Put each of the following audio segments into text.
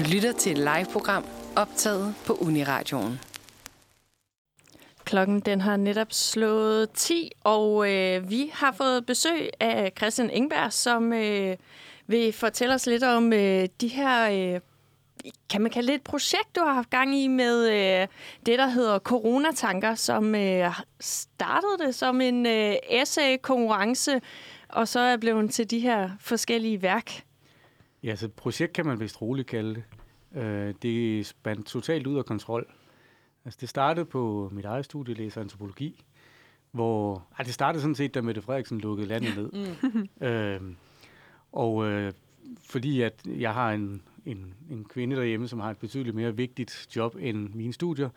Du lytter til et live-program optaget på Uniradioen. Klokken den har netop slået 10, og øh, vi har fået besøg af Christian Engberg, som øh, vil fortælle os lidt om øh, de her, øh, kan man kalde det et projekt, du har haft gang i med øh, det, der hedder Coronatanker, som øh, startede det som en øh, essay-konkurrence, og så er blevet til de her forskellige værk. Ja, så et projekt kan man vist roligt kalde det. Øh, det spændt totalt ud af kontrol. Altså, det startede på mit eget studie, læser antropologi, hvor... Altså, det startede sådan set, da Mette Frederiksen lukkede landet ned. Mm. øh, og øh, fordi at jeg har en, en, en kvinde derhjemme, som har et betydeligt mere vigtigt job end mine studier,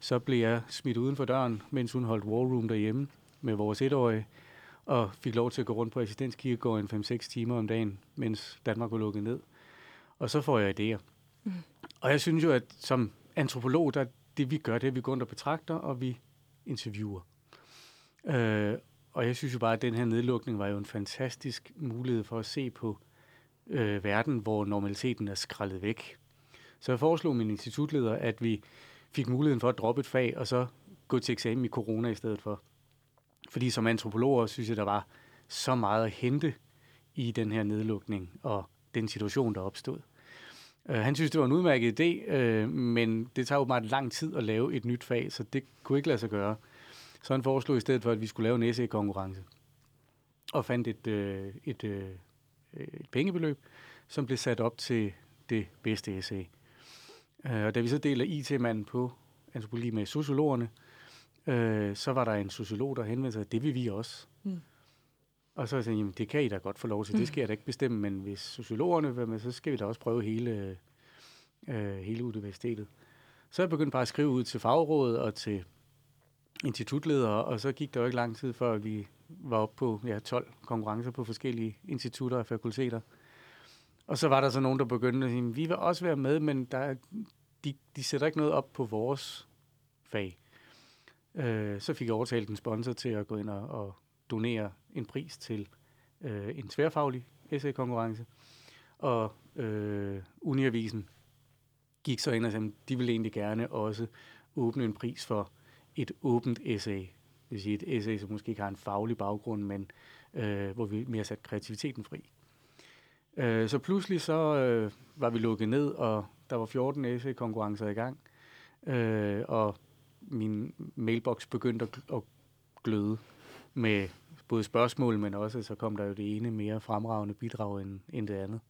så blev jeg smidt uden for døren, mens hun holdt war room derhjemme med vores etårige, og fik lov til at gå rundt på assistenskirkegården 5-6 timer om dagen, mens Danmark var lukket ned. Og så får jeg idéer. Mm. Og jeg synes jo, at som antropolog, der det vi gør, det er, at vi går rundt og betragter, og vi interviewer. Øh, og jeg synes jo bare, at den her nedlukning var jo en fantastisk mulighed for at se på øh, verden, hvor normaliteten er skrællet væk. Så jeg foreslog min institutleder, at vi fik muligheden for at droppe et fag, og så gå til eksamen i corona i stedet for. Fordi som antropologer synes jeg, der var så meget at hente i den her nedlukning og den situation, der opstod. Øh, han synes, det var en udmærket idé, øh, men det tager jo meget lang tid at lave et nyt fag, så det kunne ikke lade sig gøre. Så han foreslog i stedet for, at vi skulle lave en essay-konkurrence. Og fandt et, øh, et, et pengebeløb, som blev sat op til det bedste essay. Uh, og da vi så deler IT-manden på antropologi med sociologerne, uh, så var der en sociolog, der henvendte sig, det vil vi også. Mm. Og så sagde jeg, det kan I da godt få lov til, det skal jeg da ikke bestemme, men hvis sociologerne vil med, så skal vi da også prøve hele, øh, hele universitetet. Så jeg begyndte bare at skrive ud til fagrådet og til institutledere, og så gik der jo ikke lang tid, før vi var oppe på ja, 12 konkurrencer på forskellige institutter og fakulteter. Og så var der så nogen, der begyndte at sige, vi vil også være med, men der, de, de sætter ikke noget op på vores fag. Øh, så fik jeg overtalt en sponsor til at gå ind og, og donere en pris til øh, en tværfaglig essay-konkurrence. Og øh, Uniavisen gik så ind og sagde, at de ville egentlig gerne også åbne en pris for et åbent essay. Det vil sige et essay, som måske ikke har en faglig baggrund, men øh, hvor vi mere sat kreativiteten fri. Øh, så pludselig så øh, var vi lukket ned, og der var 14 essay-konkurrencer i gang. Øh, og min mailbox begyndte at, at gløde med både spørgsmål, men også så kom der jo det ene mere fremragende bidrag end, end det andet.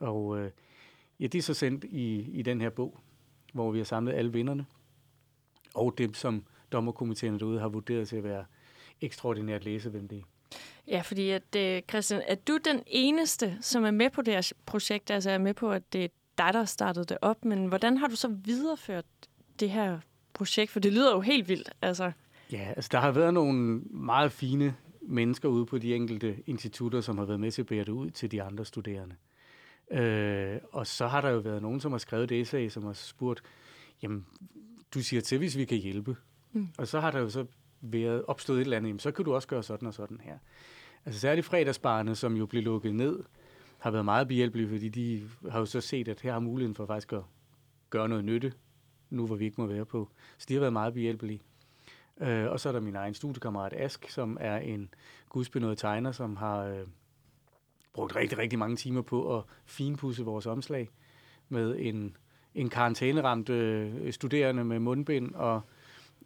Og øh, ja, det er så sendt i, i den her bog, hvor vi har samlet alle vinderne, og dem, som dommerkomitéerne derude har vurderet til at være ekstraordinært læsevenlige. Ja, fordi at, øh, Christian, er du den eneste, som er med på det her projekt? Altså er med på, at det er dig, der startede det op, men hvordan har du så videreført det her projekt? For det lyder jo helt vildt, altså. Ja, altså der har været nogle meget fine mennesker ude på de enkelte institutter, som har været med til at bære det ud til de andre studerende. Øh, og så har der jo været nogen, som har skrevet et essay, som har spurgt, jamen, du siger til, hvis vi kan hjælpe. Mm. Og så har der jo så været opstået et eller andet, jamen, så kan du også gøre sådan og sådan her. Altså særligt fredagsbarne, som jo blev lukket ned, har været meget behjælpelige, fordi de har jo så set, at her har muligheden for faktisk at gøre noget nytte, nu hvor vi ikke må være på. Så de har været meget behjælpelige. Øh, og så er der min egen studiekammerat Ask, som er en gudsbenået tegner, som har øh, brugt rigtig, rigtig mange timer på at finpudse vores omslag med en, en karantæneramt øh, studerende med mundbind og,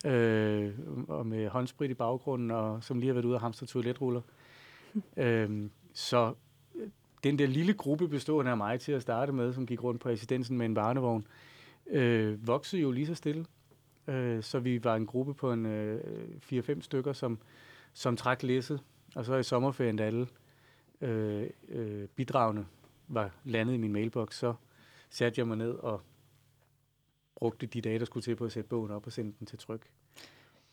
øh, og med håndsprit i baggrunden, og som lige har været ude og hamstre toiletruller. øh, så den der lille gruppe bestående af mig til at starte med, som gik rundt på assistensen med en barnevogn, øh, øh, voksede jo lige så stille. Øh, så vi var en gruppe på en øh, 4-5 stykker, som, som trak læsset. Og så i sommerferien, da alle øh, øh, bidragene var landet i min mailbox, så satte jeg mig ned og brugte de dage, der skulle til på at sætte bogen op og sende den til tryk.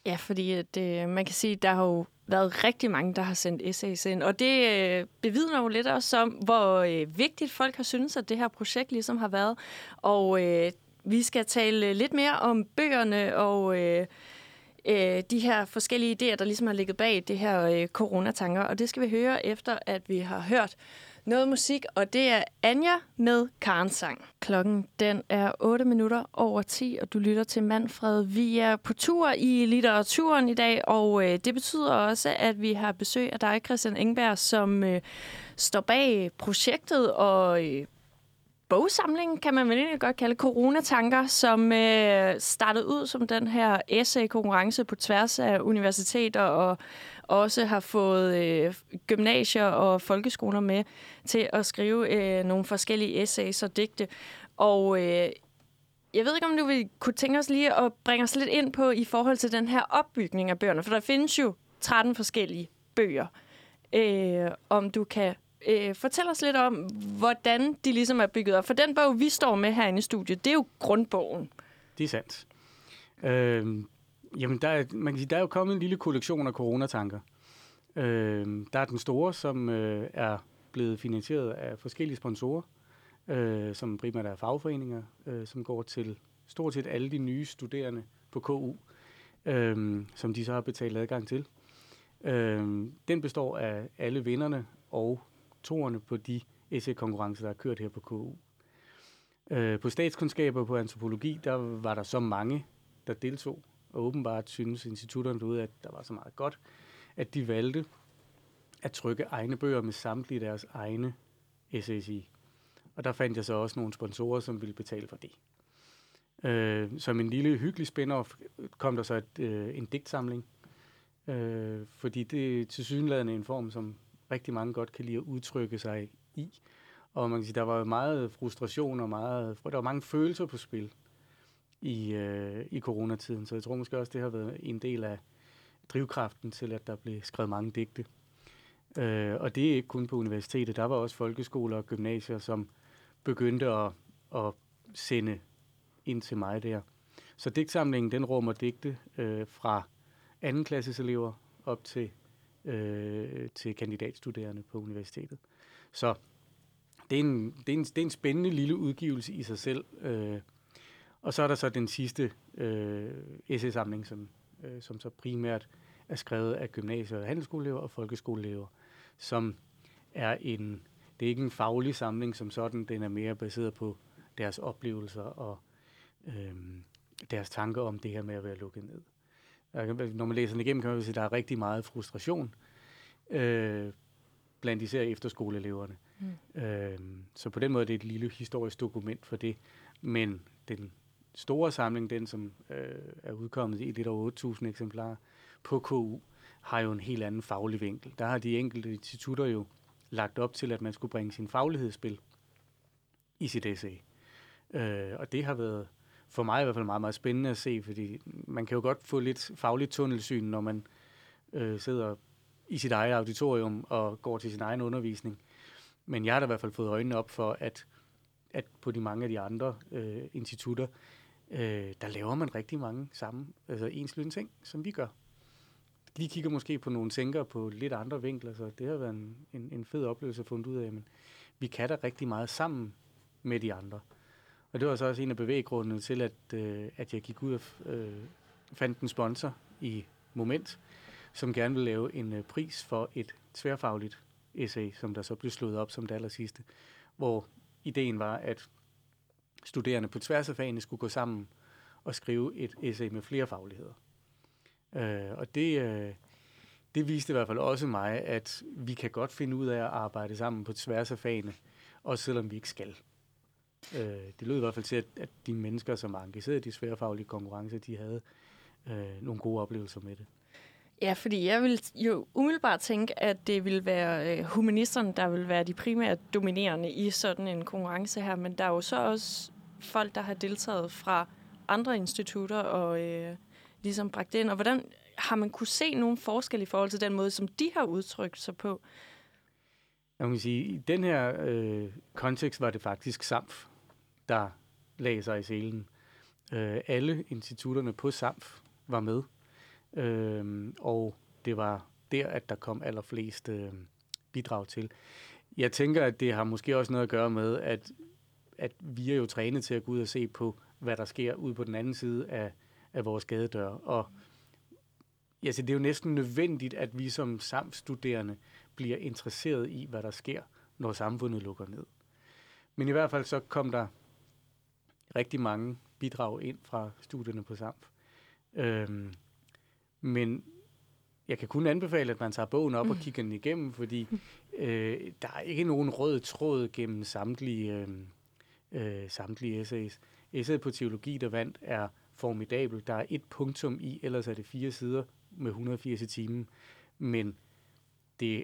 Ja, fordi at, øh, man kan sige, at der har jo været rigtig mange, der har sendt essays ind, og det øh, bevidner jo lidt også om, hvor øh, vigtigt folk har syntes, at det her projekt ligesom har været. Og øh, vi skal tale øh, lidt mere om bøgerne og øh, øh, de her forskellige idéer, der ligesom har ligget bag det her øh, coronatanker. Og det skal vi høre efter, at vi har hørt noget musik, og det er Anja med Karens sang. Klokken den er 8 minutter over 10, og du lytter til Manfred. Vi er på tur i litteraturen i dag, og øh, det betyder også, at vi har besøg af dig, Christian Engberg, som øh, står bag projektet og øh, bogsamling, kan man vel egentlig godt kalde coronatanker, som øh, startede ud som den her essay-konkurrence på tværs af universiteter og også har fået øh, gymnasier og folkeskoler med til at skrive øh, nogle forskellige essays og digte. Og øh, jeg ved ikke, om du vil kunne tænke os lige at bringe os lidt ind på i forhold til den her opbygning af bøgerne, for der findes jo 13 forskellige bøger. Øh, om du kan øh, fortæl os lidt om, hvordan de ligesom er bygget op. For den bog, vi står med herinde i studiet, det er jo grundbogen. Det er sandt. Øh, jamen, der er, man kan sige, der er jo kommet en lille kollektion af coronatanker. Øh, der er den store, som øh, er blevet finansieret af forskellige sponsorer, øh, som primært er fagforeninger, øh, som går til stort set alle de nye studerende på KU, øh, som de så har betalt adgang til. Øh, den består af alle vinderne og toerne på de essay-konkurrencer, der er kørt her på KU. Øh, på statskundskaber på antropologi, der var der så mange, der deltog, og åbenbart synes institutterne derude, at der var så meget godt, at de valgte at trykke egne bøger med samtlige deres egne essays i. Og der fandt jeg så også nogle sponsorer, som ville betale for det. Øh, som en lille hyggelig spin-off kom der så et, øh, en digtsamling, øh, fordi det er til synlædende en form, som rigtig mange godt kan lide at udtrykke sig i. Og man kan sige, der var meget frustration og meget, der var mange følelser på spil i, øh, i coronatiden. Så jeg tror måske også, det har været en del af drivkraften til, at der blev skrevet mange digte. Øh, og det er ikke kun på universitetet. Der var også folkeskoler og gymnasier, som begyndte at, at sende ind til mig der. Så digtsamlingen, den rummer digte øh, fra anden klasses elever op til, øh, til kandidatstuderende på universitetet. Så det er, en, det, er en, det er en spændende lille udgivelse i sig selv. Øh, og så er der så den sidste øh, essaysamling, som, øh, som så primært er skrevet af gymnasier, handelsskoleelever og folkeskoleelever, som er en, det er ikke en faglig samling som sådan, den er mere baseret på deres oplevelser og øh, deres tanker om det her med at være lukket ned. Når man læser den igennem, kan man se, at der er rigtig meget frustration øh, blandt især efterskoleeleverne. Mm. Øh, så på den måde er det et lille historisk dokument for det. Men den store samling, den som øh, er udkommet i lidt over 8.000 eksemplarer på KU, har jo en helt anden faglig vinkel. Der har de enkelte institutter jo lagt op til, at man skulle bringe sin faglighedsspil i sit essay. Øh, og det har været for mig i hvert fald meget, meget spændende at se, fordi man kan jo godt få lidt fagligt tunnelsyn, når man øh, sidder i sit eget auditorium og går til sin egen undervisning. Men jeg har da i hvert fald fået øjnene op for, at, at på de mange af de andre øh, institutter, øh, der laver man rigtig mange samme, altså enslydende ting, som vi gør. De kigger måske på nogle tænker på lidt andre vinkler, så det har været en, en, en fed oplevelse at fundet ud af, men vi kan da rigtig meget sammen med de andre. Og det var så også en af bevæggrundene til, at, øh, at jeg gik ud og øh, fandt en sponsor i Moment, som gerne vil lave en øh, pris for et tværfagligt essay, som der så blev slået op som det aller sidste, hvor ideen var, at studerende på tværs af fagene skulle gå sammen og skrive et essay med flere fagligheder. Øh, og det, øh, det viste i hvert fald også mig, at vi kan godt finde ud af at arbejde sammen på tværs af fagene, også selvom vi ikke skal. Øh, det lød i hvert fald til, at, at de mennesker, som var engageret i de sværfaglige konkurrencer, de havde øh, nogle gode oplevelser med det. Ja, fordi jeg vil jo umiddelbart tænke, at det vil være øh, humanisterne, der vil være de primære dominerende i sådan en konkurrence her, men der er jo så også folk, der har deltaget fra andre institutter og øh, ligesom bragt ind. Og hvordan har man kunne se nogle forskel i forhold til den måde, som de har udtrykt sig på? Jeg kan sige, i den her øh, kontekst var det faktisk SAMF, der lagde sig i selen. Øh, alle institutterne på SAMF var med, øh, og det var der, at der kom allerflest øh, bidrag til. Jeg tænker, at det har måske også noget at gøre med, at, at vi er jo trænet til at gå ud og se på, hvad der sker ude på den anden side af, af vores gadedør. Og ja, så det er jo næsten nødvendigt, at vi som SAMF-studerende bliver interesseret i, hvad der sker når samfundet lukker ned. Men i hvert fald så kom der rigtig mange bidrag ind fra studierne på SAMF. Øhm, men jeg kan kun anbefale, at man tager bogen op og mm. kigger den igennem, fordi øh, der er ikke nogen rød tråd gennem samtlige, øh, øh, samtlige essays. Essayet på teologi, der vandt, er formidabel. Der er et punktum i, ellers er det fire sider med 180 i timen. Men det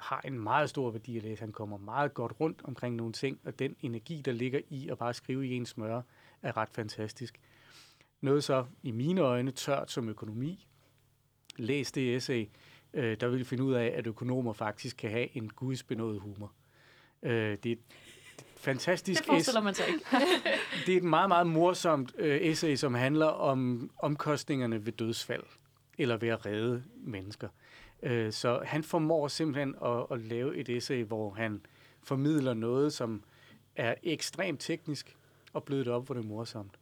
har en meget stor værdi at læse. Han kommer meget godt rundt omkring nogle ting, og den energi, der ligger i at bare skrive i en smør, er ret fantastisk. Noget så i mine øjne tørt som økonomi. Læs det essay, øh, der vil finde ud af, at økonomer faktisk kan have en gudsbenået humor. Øh, det er fantastisk Det forestiller man sig ikke. det er et meget, meget morsomt øh, essay, som handler om omkostningerne ved dødsfald, eller ved at redde mennesker. Øh, så han formår simpelthen at, at lave et essay, hvor han formidler noget, som er ekstremt teknisk, og blødt op, hvor det er morsomt.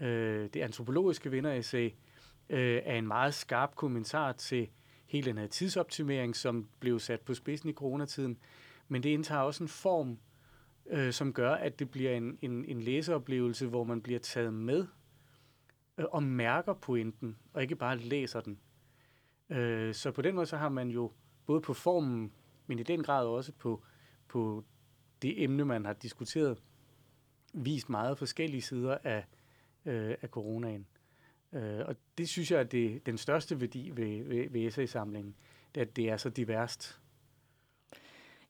Øh, det antropologiske vinderessay øh, er en meget skarp kommentar til hele den her tidsoptimering, som blev sat på spidsen i coronatiden, men det indtager også en form, øh, som gør, at det bliver en, en, en læseoplevelse, hvor man bliver taget med øh, og mærker pointen, og ikke bare læser den. Øh, så på den måde så har man jo både på formen, men i den grad også på, på det emne, man har diskuteret, vist meget forskellige sider af, øh, af coronaen. Øh, og det synes jeg, er det den største værdi ved, ved, ved essay-samlingen, det er, at det er så diverst.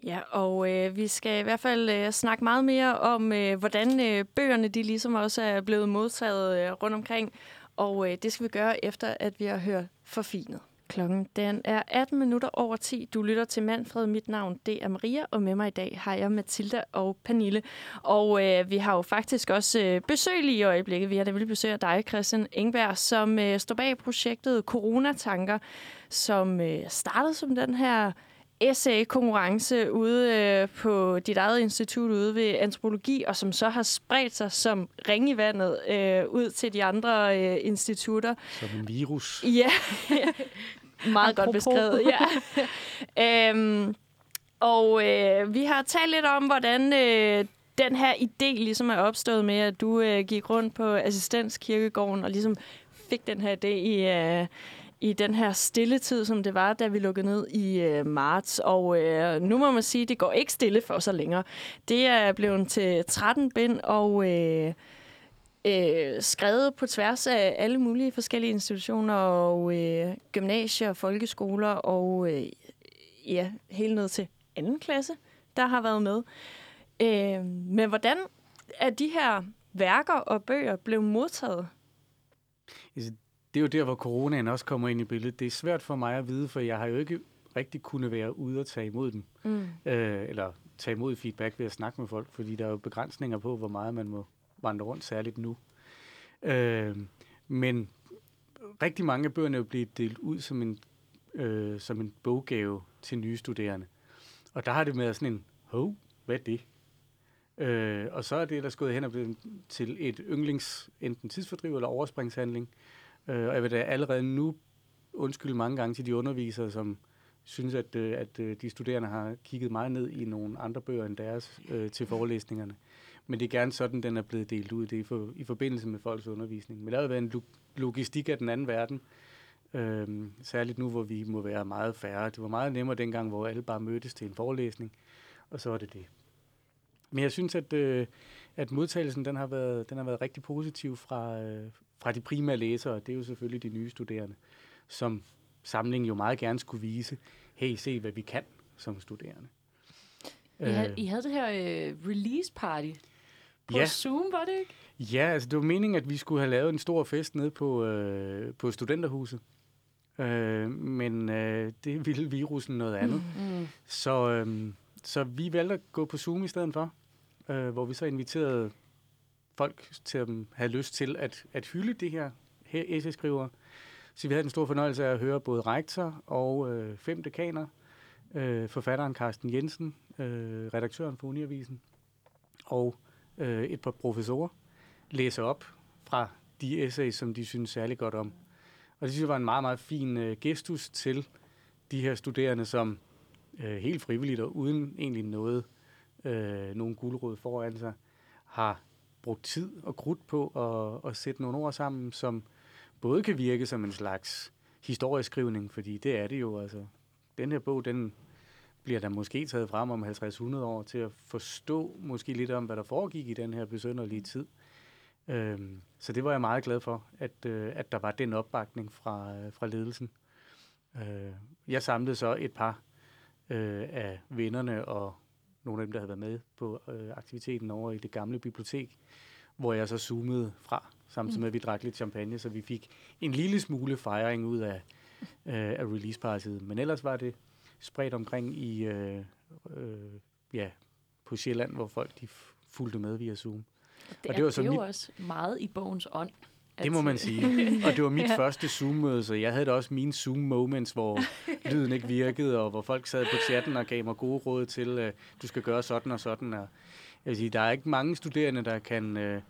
Ja, og øh, vi skal i hvert fald øh, snakke meget mere om, øh, hvordan øh, bøgerne de ligesom også er blevet modtaget øh, rundt omkring. Og øh, det skal vi gøre efter, at vi har hørt forfinet. Klokken den er 18 minutter over 10. Du lytter til Manfred. Mit navn det er Maria, og med mig i dag har jeg Mathilda og Pernille. Og øh, vi har jo faktisk også øh, besøg lige i øjeblikket. Vi har da vel besøg af dig, Christian Engberg, som øh, står bag projektet Coronatanker, som øh, startede som den her essay-konkurrence ude øh, på dit eget institut ude ved antropologi, og som så har spredt sig som ring i vandet øh, ud til de andre øh, institutter. Som en virus. Ja, meget godt beskrevet. Ja. øhm, og øh, vi har talt lidt om, hvordan øh, den her idé ligesom er opstået med, at du øh, gik rundt på assistenskirkegården og ligesom fik den her idé i, øh, i den her stille tid, som det var, da vi lukkede ned i øh, marts. Og øh, nu må man sige, at det går ikke stille for så længere. Det er blevet til 13 bind, og... Øh, øh, skrevet på tværs af alle mulige forskellige institutioner og øh, gymnasier, folkeskoler og øh, ja, helt ned til anden klasse, der har været med. Øh, men hvordan er de her værker og bøger blevet modtaget? Altså, det er jo der, hvor coronaen også kommer ind i billedet. Det er svært for mig at vide, for jeg har jo ikke rigtig kunne være ude og tage imod dem. Mm. Øh, eller tage imod feedback ved at snakke med folk, fordi der er jo begrænsninger på, hvor meget man må vandre rundt, særligt nu. Øh, men rigtig mange af bøgerne er jo blevet delt ud som en, øh, som en boggave til nye studerende. Og der har det med sådan en, hov, hvad er det? Øh, og så er det der gået hen og blevet til et yndlings, enten tidsfordriv eller overspringshandling. Øh, og jeg vil da allerede nu undskylde mange gange til de undervisere, som synes, at, øh, at øh, de studerende har kigget meget ned i nogle andre bøger end deres øh, til forelæsningerne. Men det er gerne sådan, den er blevet delt ud. Det er for, i forbindelse med folks undervisning. Men der har været en logistik af den anden verden. Øhm, særligt nu, hvor vi må være meget færre. Det var meget nemmere dengang, hvor alle bare mødtes til en forelæsning. Og så er det det. Men jeg synes, at, øh, at modtagelsen den har, været, den har været rigtig positiv fra, øh, fra de primære læsere. Det er jo selvfølgelig de nye studerende, som samlingen jo meget gerne skulle vise. Hey, se hvad vi kan som studerende. I, havde, øh. I havde det her øh, release party på ja. Zoom, var det ikke? Ja, altså det var meningen, at vi skulle have lavet en stor fest nede på, øh, på studenterhuset. Øh, men øh, det ville virusen noget andet. Mm. mm. Så, øh, så vi valgte at gå på Zoom i stedet for, øh, hvor vi så inviterede folk til at have lyst til at, at hylde det her, her essay-skrivere. Så vi havde en stor fornøjelse af at høre både rektor og øh, fem dekaner, øh, forfatteren Carsten Jensen, øh, redaktøren for Uniavisen, og øh, et par professorer læse op fra de essays, som de synes særlig godt om. Og det synes jeg var en meget, meget fin øh, gestus til de her studerende, som øh, helt frivilligt og uden egentlig noget, øh, nogen guldråd foran sig, har brugt tid og krudt på at, at sætte nogle ord sammen, som både kan virke som en slags historieskrivning, fordi det er det jo. Altså, den her bog, den bliver der måske taget frem om 50-100 år til at forstå måske lidt om, hvad der foregik i den her besønderlige tid. Øhm, så det var jeg meget glad for, at, øh, at der var den opbakning fra, øh, fra ledelsen. Øh, jeg samlede så et par øh, af vennerne og nogle af dem, der havde været med på øh, aktiviteten over i det gamle bibliotek, hvor jeg så zoomede fra, samtidig med, at vi drak lidt champagne, så vi fik en lille smule fejring ud af, øh, af release-partiet. Men ellers var det spredt omkring i, øh, øh, ja, på Sjælland, hvor folk de fulgte med via Zoom. Det, og det, var så det er mit... jo også meget i bogens ånd. Det må man sige. Og det var mit ja. første Zoom-møde, så jeg havde da også mine Zoom-moments, hvor lyden ikke virkede, og hvor folk sad på chatten og gav mig gode råd til, at du skal gøre sådan og sådan. Og jeg vil sige, der er ikke mange studerende, der kan, øh,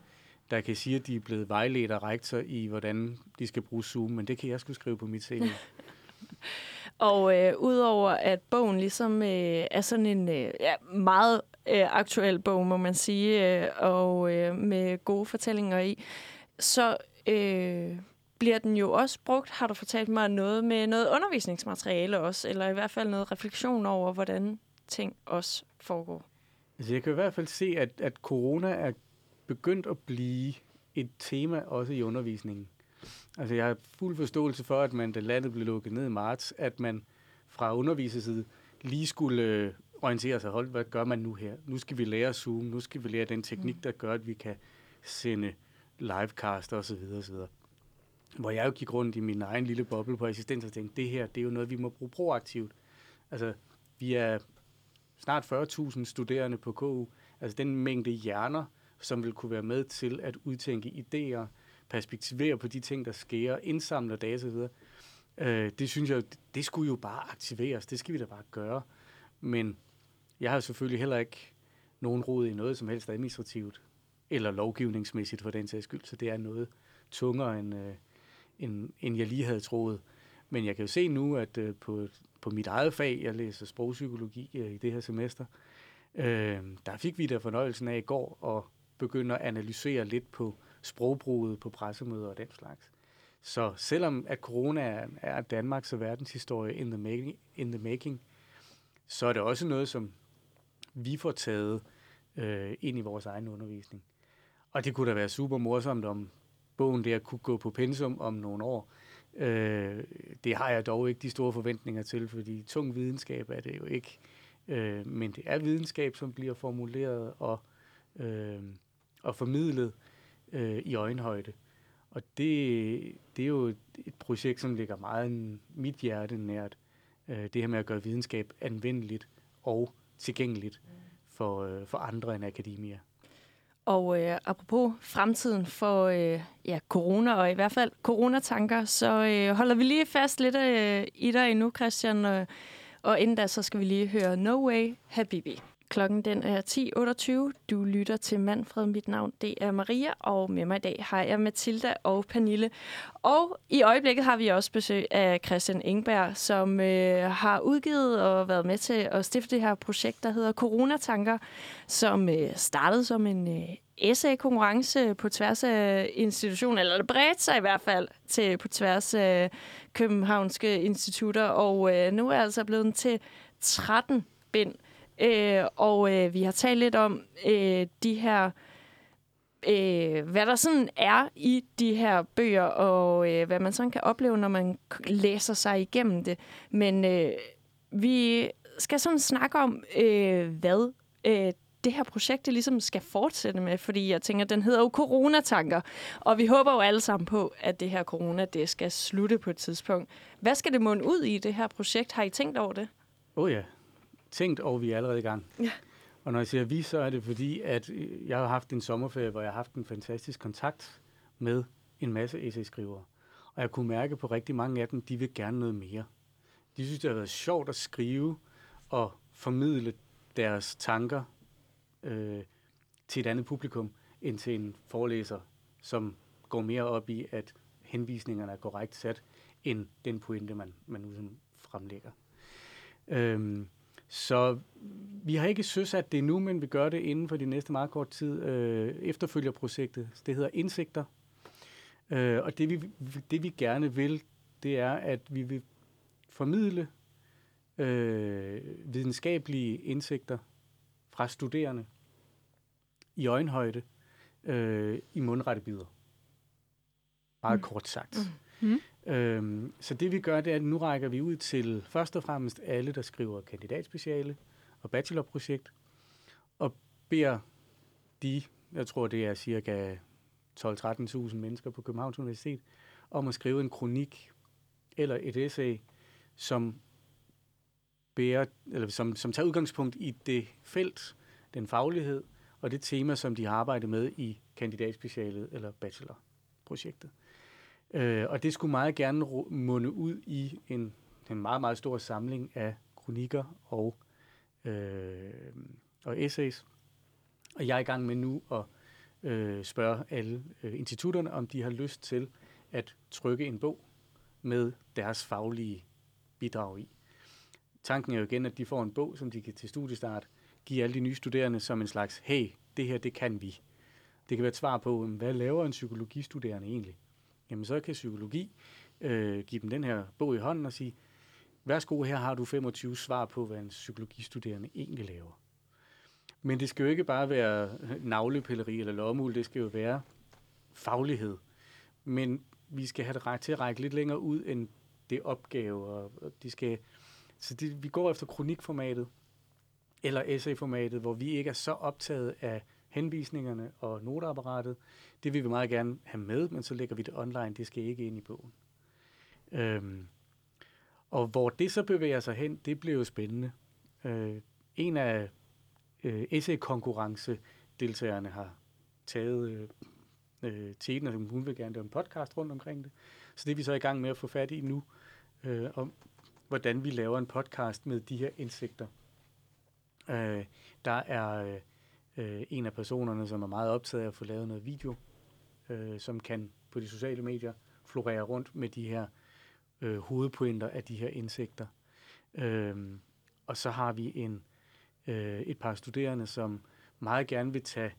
der kan sige, at de er blevet vejledt af rektor i, hvordan de skal bruge Zoom, men det kan jeg skulle skrive på mit CV. Og øh, udover at bogen ligesom øh, er sådan en øh, ja, meget øh, aktuel bog, må man sige, øh, og øh, med gode fortællinger i, så øh, bliver den jo også brugt, har du fortalt mig, noget med noget undervisningsmateriale også, eller i hvert fald noget refleksion over, hvordan ting også foregår. Altså jeg kan i hvert fald se, at, at corona er begyndt at blive et tema også i undervisningen. Altså jeg har fuld forståelse for, at man, da landet blev lukket ned i marts, at man fra underviserside lige skulle øh, orientere sig, hold, hvad gør man nu her? Nu skal vi lære Zoom, nu skal vi lære den teknik, mm. der gør, at vi kan sende livecast og så videre, og så videre. Hvor jeg jo gik rundt i min egen lille boble på assistens og tænkte, det her, det er jo noget, vi må bruge proaktivt. Altså, vi er snart 40.000 studerende på KU. Altså den mængde hjerner, som vil kunne være med til at udtænke idéer, perspektivere på de ting, der sker, indsamler data osv., øh, det synes jeg, det skulle jo bare aktiveres. Det skal vi da bare gøre. Men jeg har selvfølgelig heller ikke nogen rod i noget som helst administrativt, eller lovgivningsmæssigt for den sags skyld, så det er noget tungere, end, øh, end, end jeg lige havde troet. Men jeg kan jo se nu, at øh, på, på mit eget fag, jeg læser sprogpsykologi øh, i det her semester, øh, der fik vi da fornøjelsen af i går at begynde at analysere lidt på sprogbruget på pressemøder og den slags. Så selvom at corona er Danmarks og verdenshistorie in the making, in the making så er det også noget, som vi får taget øh, ind i vores egen undervisning. Og det kunne da være super morsomt, om bogen der kunne gå på pensum om nogle år. Øh, det har jeg dog ikke de store forventninger til, fordi tung videnskab er det jo ikke. Øh, men det er videnskab, som bliver formuleret og, øh, og formidlet øh, i øjenhøjde. Og det, det er jo et projekt, som ligger meget mit hjerte nært. Øh, det her med at gøre videnskab anvendeligt og tilgængeligt for, øh, for andre end akademia. Og øh, apropos fremtiden for øh, ja, corona, og i hvert fald coronatanker, så øh, holder vi lige fast lidt øh, i dig endnu, Christian. Og, og inden da, så skal vi lige høre No Way Habibi. Klokken den er 10.28. Du lytter til Manfred. Mit navn det er Maria, og med mig i dag har jeg Mathilda og Pernille. Og i øjeblikket har vi også besøg af Christian Engberg, som øh, har udgivet og været med til at stifte det her projekt, der hedder Coronatanker, som øh, startede som en øh, essay-konkurrence på tværs af institutioner, eller det bredte sig i hvert fald til på tværs af københavnske institutter, og øh, nu er altså blevet til 13 bind. Øh, og øh, vi har talt lidt om øh, de her, øh, hvad der sådan er i de her bøger, og øh, hvad man sådan kan opleve, når man læser sig igennem det. Men øh, vi skal sådan snakke om, øh, hvad øh, det her projekt det ligesom skal fortsætte med, fordi jeg tænker, den hedder jo coronatanker, og vi håber jo alle sammen på, at det her corona, det skal slutte på et tidspunkt. Hvad skal det munde ud i, det her projekt? Har I tænkt over det? Oh ja, tænkt, og vi er allerede i gang. Ja. Og når jeg siger vi, så er det fordi, at øh, jeg har haft en sommerferie, hvor jeg har haft en fantastisk kontakt med en masse essay-skrivere. Og jeg kunne mærke på rigtig mange af dem, de vil gerne noget mere. De synes, det har været sjovt at skrive og formidle deres tanker øh, til et andet publikum, end til en forelæser, som går mere op i, at henvisningerne er korrekt sat, end den pointe, man, man nu fremlægger. Øhm, Så vi har ikke søsat det nu, men vi gør det inden for de næste meget kort tid. Øh, efterfølgerprojektet, det hedder Indsigter. Øh, og det vi, det vi gerne vil, det er, at vi vil formidle øh, videnskabelige indsigter fra studerende i øjenhøjde øh, i mundrette bidder. Meget mm. kort sagt. Mm. Øhm, så det vi gør, det er, at nu rækker vi ud til først og fremmest alle, der skriver kandidatspeciale og bachelorprojekt, og beder de, jeg tror det er cirka 12-13.000 mennesker på Københavns Universitet, om at skrive en kronik eller et essay, som, bærer, eller som, som tager udgangspunkt i det felt, den faglighed og det tema, som de har arbejdet med i kandidatspecialet eller bachelorprojektet. Øh, og det skulle meget gerne munde ud i en, en meget, meget stor samling af kronikker og, øh, og essays. Og jeg er i gang med nu at øh, spørge alle øh, institutterne, om de har lyst til at trykke en bog med deres faglige bidrag i. Tanken er jo igen, at de får en bog, som de kan til studiestart give alle de nye studerende som en slags, hey, det her, det kan vi. Det kan være et svar på, hvad laver en psykologistuderende egentlig? Jamen så kan psykologi øh, give dem den her bog i hånden og sige, værsgo, her har du 25 svar på, hvad en psykologistuderende egentlig laver. Men det skal jo ikke bare være navlepilleri eller lommeul, det skal jo være faglighed. Men vi skal have det ret til at række lidt længere ud end det opgave, og de skal, så det, vi går efter kronikformatet, eller essayformatet, hvor vi ikke er så optaget af henvisningerne og noteapparatet. Det vil vi meget gerne have med, men så lægger vi det online. Det skal ikke ind i bogen. Øhm, og hvor det så bevæger sig hen, det bliver jo spændende. Øh, en af øh, essay-konkurrence-deltagerne har taget øh, øh, teten, og hun vil gerne lave en podcast rundt omkring det. Så det er vi så i gang med at få fat i nu, øh, om hvordan vi laver en podcast med de her indsigter. Øh, der er øh, øh, en af personerne, som er meget optaget af at få lavet noget video, øh, som kan på de sociale medier florere rundt med de her øh, hovedpointer af de her indsigter. Øh, og så har vi en øh, et par studerende, som meget gerne vil tage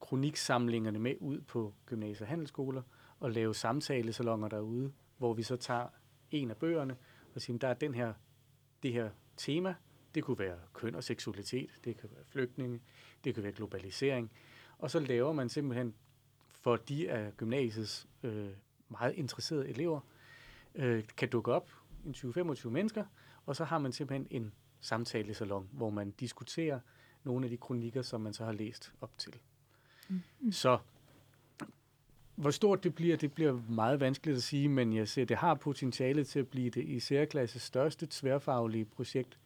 kroniksamlingerne med ud på gymnasier og handelsskoler og lave samtalesalonger derude, hvor vi så tager en af bøgerne og siger, der er den her, det her tema, det kunne være køn og seksualitet, det kan være flygtninge, det kan være globalisering, og så laver man simpelthen for de af gymnasiets øh, meget interesserede elever, øh, kan dukke op en 20-25 mennesker, og så har man simpelthen en samtalesalon, hvor man diskuterer nogle af de kronikker, som man så har læst op til. Mm. Så hvor stort det bliver, det bliver meget vanskeligt at sige, men jeg ser, det har potentiale til at blive det i særklasse største tværfaglige projekt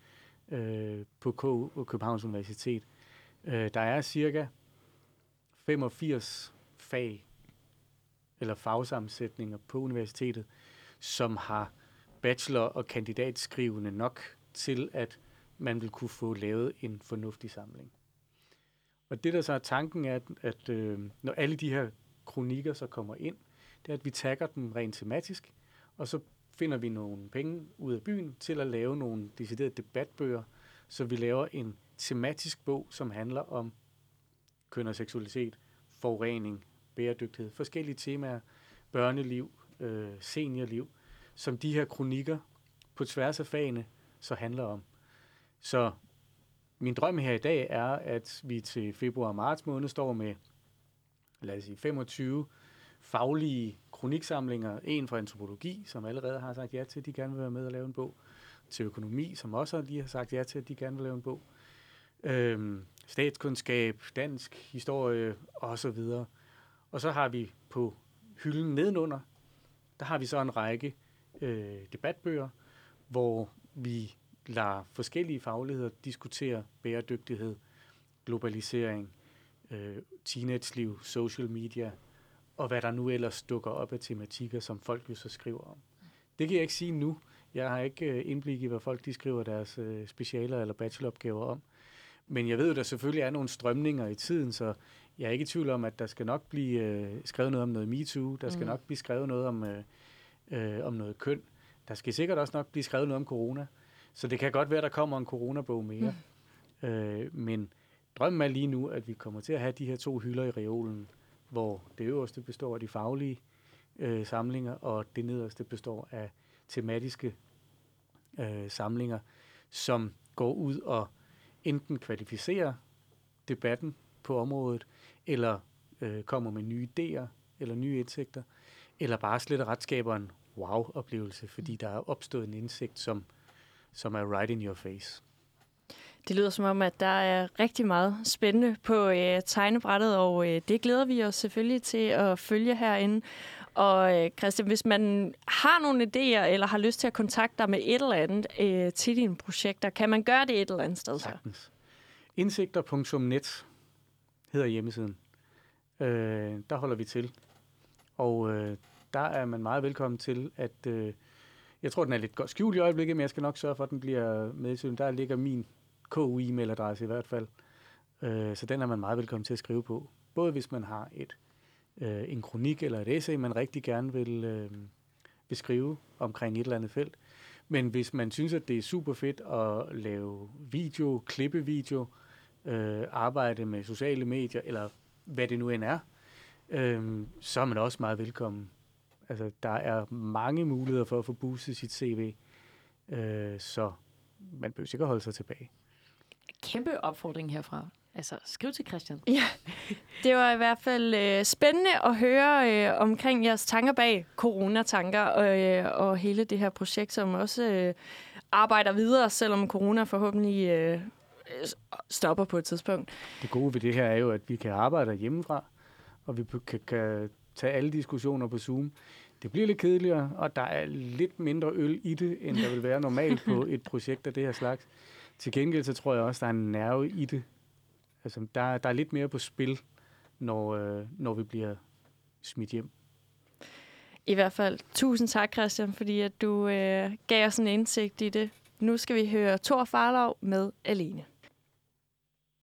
øh, på KU, Københavns Universitet. Øh, der er cirka 85 fag eller fagsammensætninger på universitetet, som har bachelor- og kandidatskrivende nok til, at man vil kunne få lavet en fornuftig samling. Og det, der så er tanken, er, at, at øh, når alle de her kronikker så kommer ind, det er, at vi tagger dem rent tematisk, og så finder vi nogle penge ud af byen til at lave nogle deciderede debatbøger, så vi laver en tematisk bog, som handler om køn og seksualitet, forurening, bæredygtighed, forskellige temaer, børneliv, øh, seniorliv, som de her kronikker på tværs af fagene så handler om. Så min drøm her i dag er, at vi til februar og marts måned står med, lad os sige, 25 faglige kroniksamlinger. En fra antropologi, som allerede har sagt ja til, at de gerne vil være med og lave en bog. Til økonomi, som også lige har sagt ja til, at de gerne vil lave en bog. Øhm, statskundskab, dansk historie osv. Og så har vi på hylden nedenunder, der har vi så en række øh, debatbøger, hvor vi lader forskellige fagligheder diskutere bæredygtighed, globalisering, øh, teenage-liv, social media, og hvad der nu ellers dukker op af tematikker, som folk jo så skriver om. Det kan jeg ikke sige nu. Jeg har ikke øh, indblik i, hvad folk de skriver deres øh, specialer eller bacheloropgaver om. Men jeg ved jo, at der selvfølgelig er nogle strømninger i tiden, så jeg er ikke i tvivl om, at der skal nok blive øh, skrevet noget om noget MeToo. Der skal mm. nok blive skrevet noget om, øh, øh, om noget køn. Der skal sikkert også nok blive skrevet noget om corona. Så det kan godt være, at der kommer en coronabog mere. Mm. Øh, men drømmen er lige nu, at vi kommer til at have de her to hylder i reolen, hvor det øverste består af de faglige øh, samlinger, og det nederste består af tematiske øh, samlinger, som går ud og enten kvalificerer debatten på området, eller øh, kommer med nye idéer eller nye indsigter, eller bare slet og ret skaber en wow-oplevelse, fordi der er opstået en indsigt, som, som er right in your face. Det lyder som om, at der er rigtig meget spændende på øh, tegnebrættet, og øh, det glæder vi os selvfølgelig til at følge herinde. Og øh, Christian, hvis man har nogle idéer, eller har lyst til at kontakte dig med et eller andet øh, til dine projekter, kan man gøre det et eller andet sted så? Sagtens. Indsigter.net hedder hjemmesiden. Øh, der holder vi til. Og øh, der er man meget velkommen til at... Øh, jeg tror, den er lidt skjult i øjeblikket, men jeg skal nok sørge for, at den bliver med. Der ligger min KU-e-mailadresse i hvert fald. Øh, så den er man meget velkommen til at skrive på. Både hvis man har et øh, en kronik eller et essay, man rigtig gerne vil øh, beskrive omkring et eller andet felt. Men hvis man synes, at det er super fedt at lave video, klippe video, øh, arbejde med sociale medier, eller hvad det nu end er, øh, så er man også meget velkommen. Altså, der er mange muligheder for at få boostet sit CV, øh, så man behøver ikke holde sig tilbage. Kæmpe opfordring herfra. Altså, skriv til Christian. Ja, det var i hvert fald øh, spændende at høre øh, omkring jeres tanker bag coronatanker og, øh, og hele det her projekt, som også øh, arbejder videre, selvom corona forhåbentlig øh, stopper på et tidspunkt. Det gode ved det her er jo, at vi kan arbejde hjemmefra, og vi kan, kan tage alle diskussioner på Zoom. Det bliver lidt kedeligere, og der er lidt mindre øl i det, end der vil være normalt på et projekt af det her slags. Til gengæld så tror jeg også, der er en nerve i det, Altså, der, der er lidt mere på spil, når, øh, når vi bliver smidt hjem. I hvert fald tusind tak, Christian, fordi at du øh, gav os en indsigt i det. Nu skal vi høre Thor Farlov med Alene.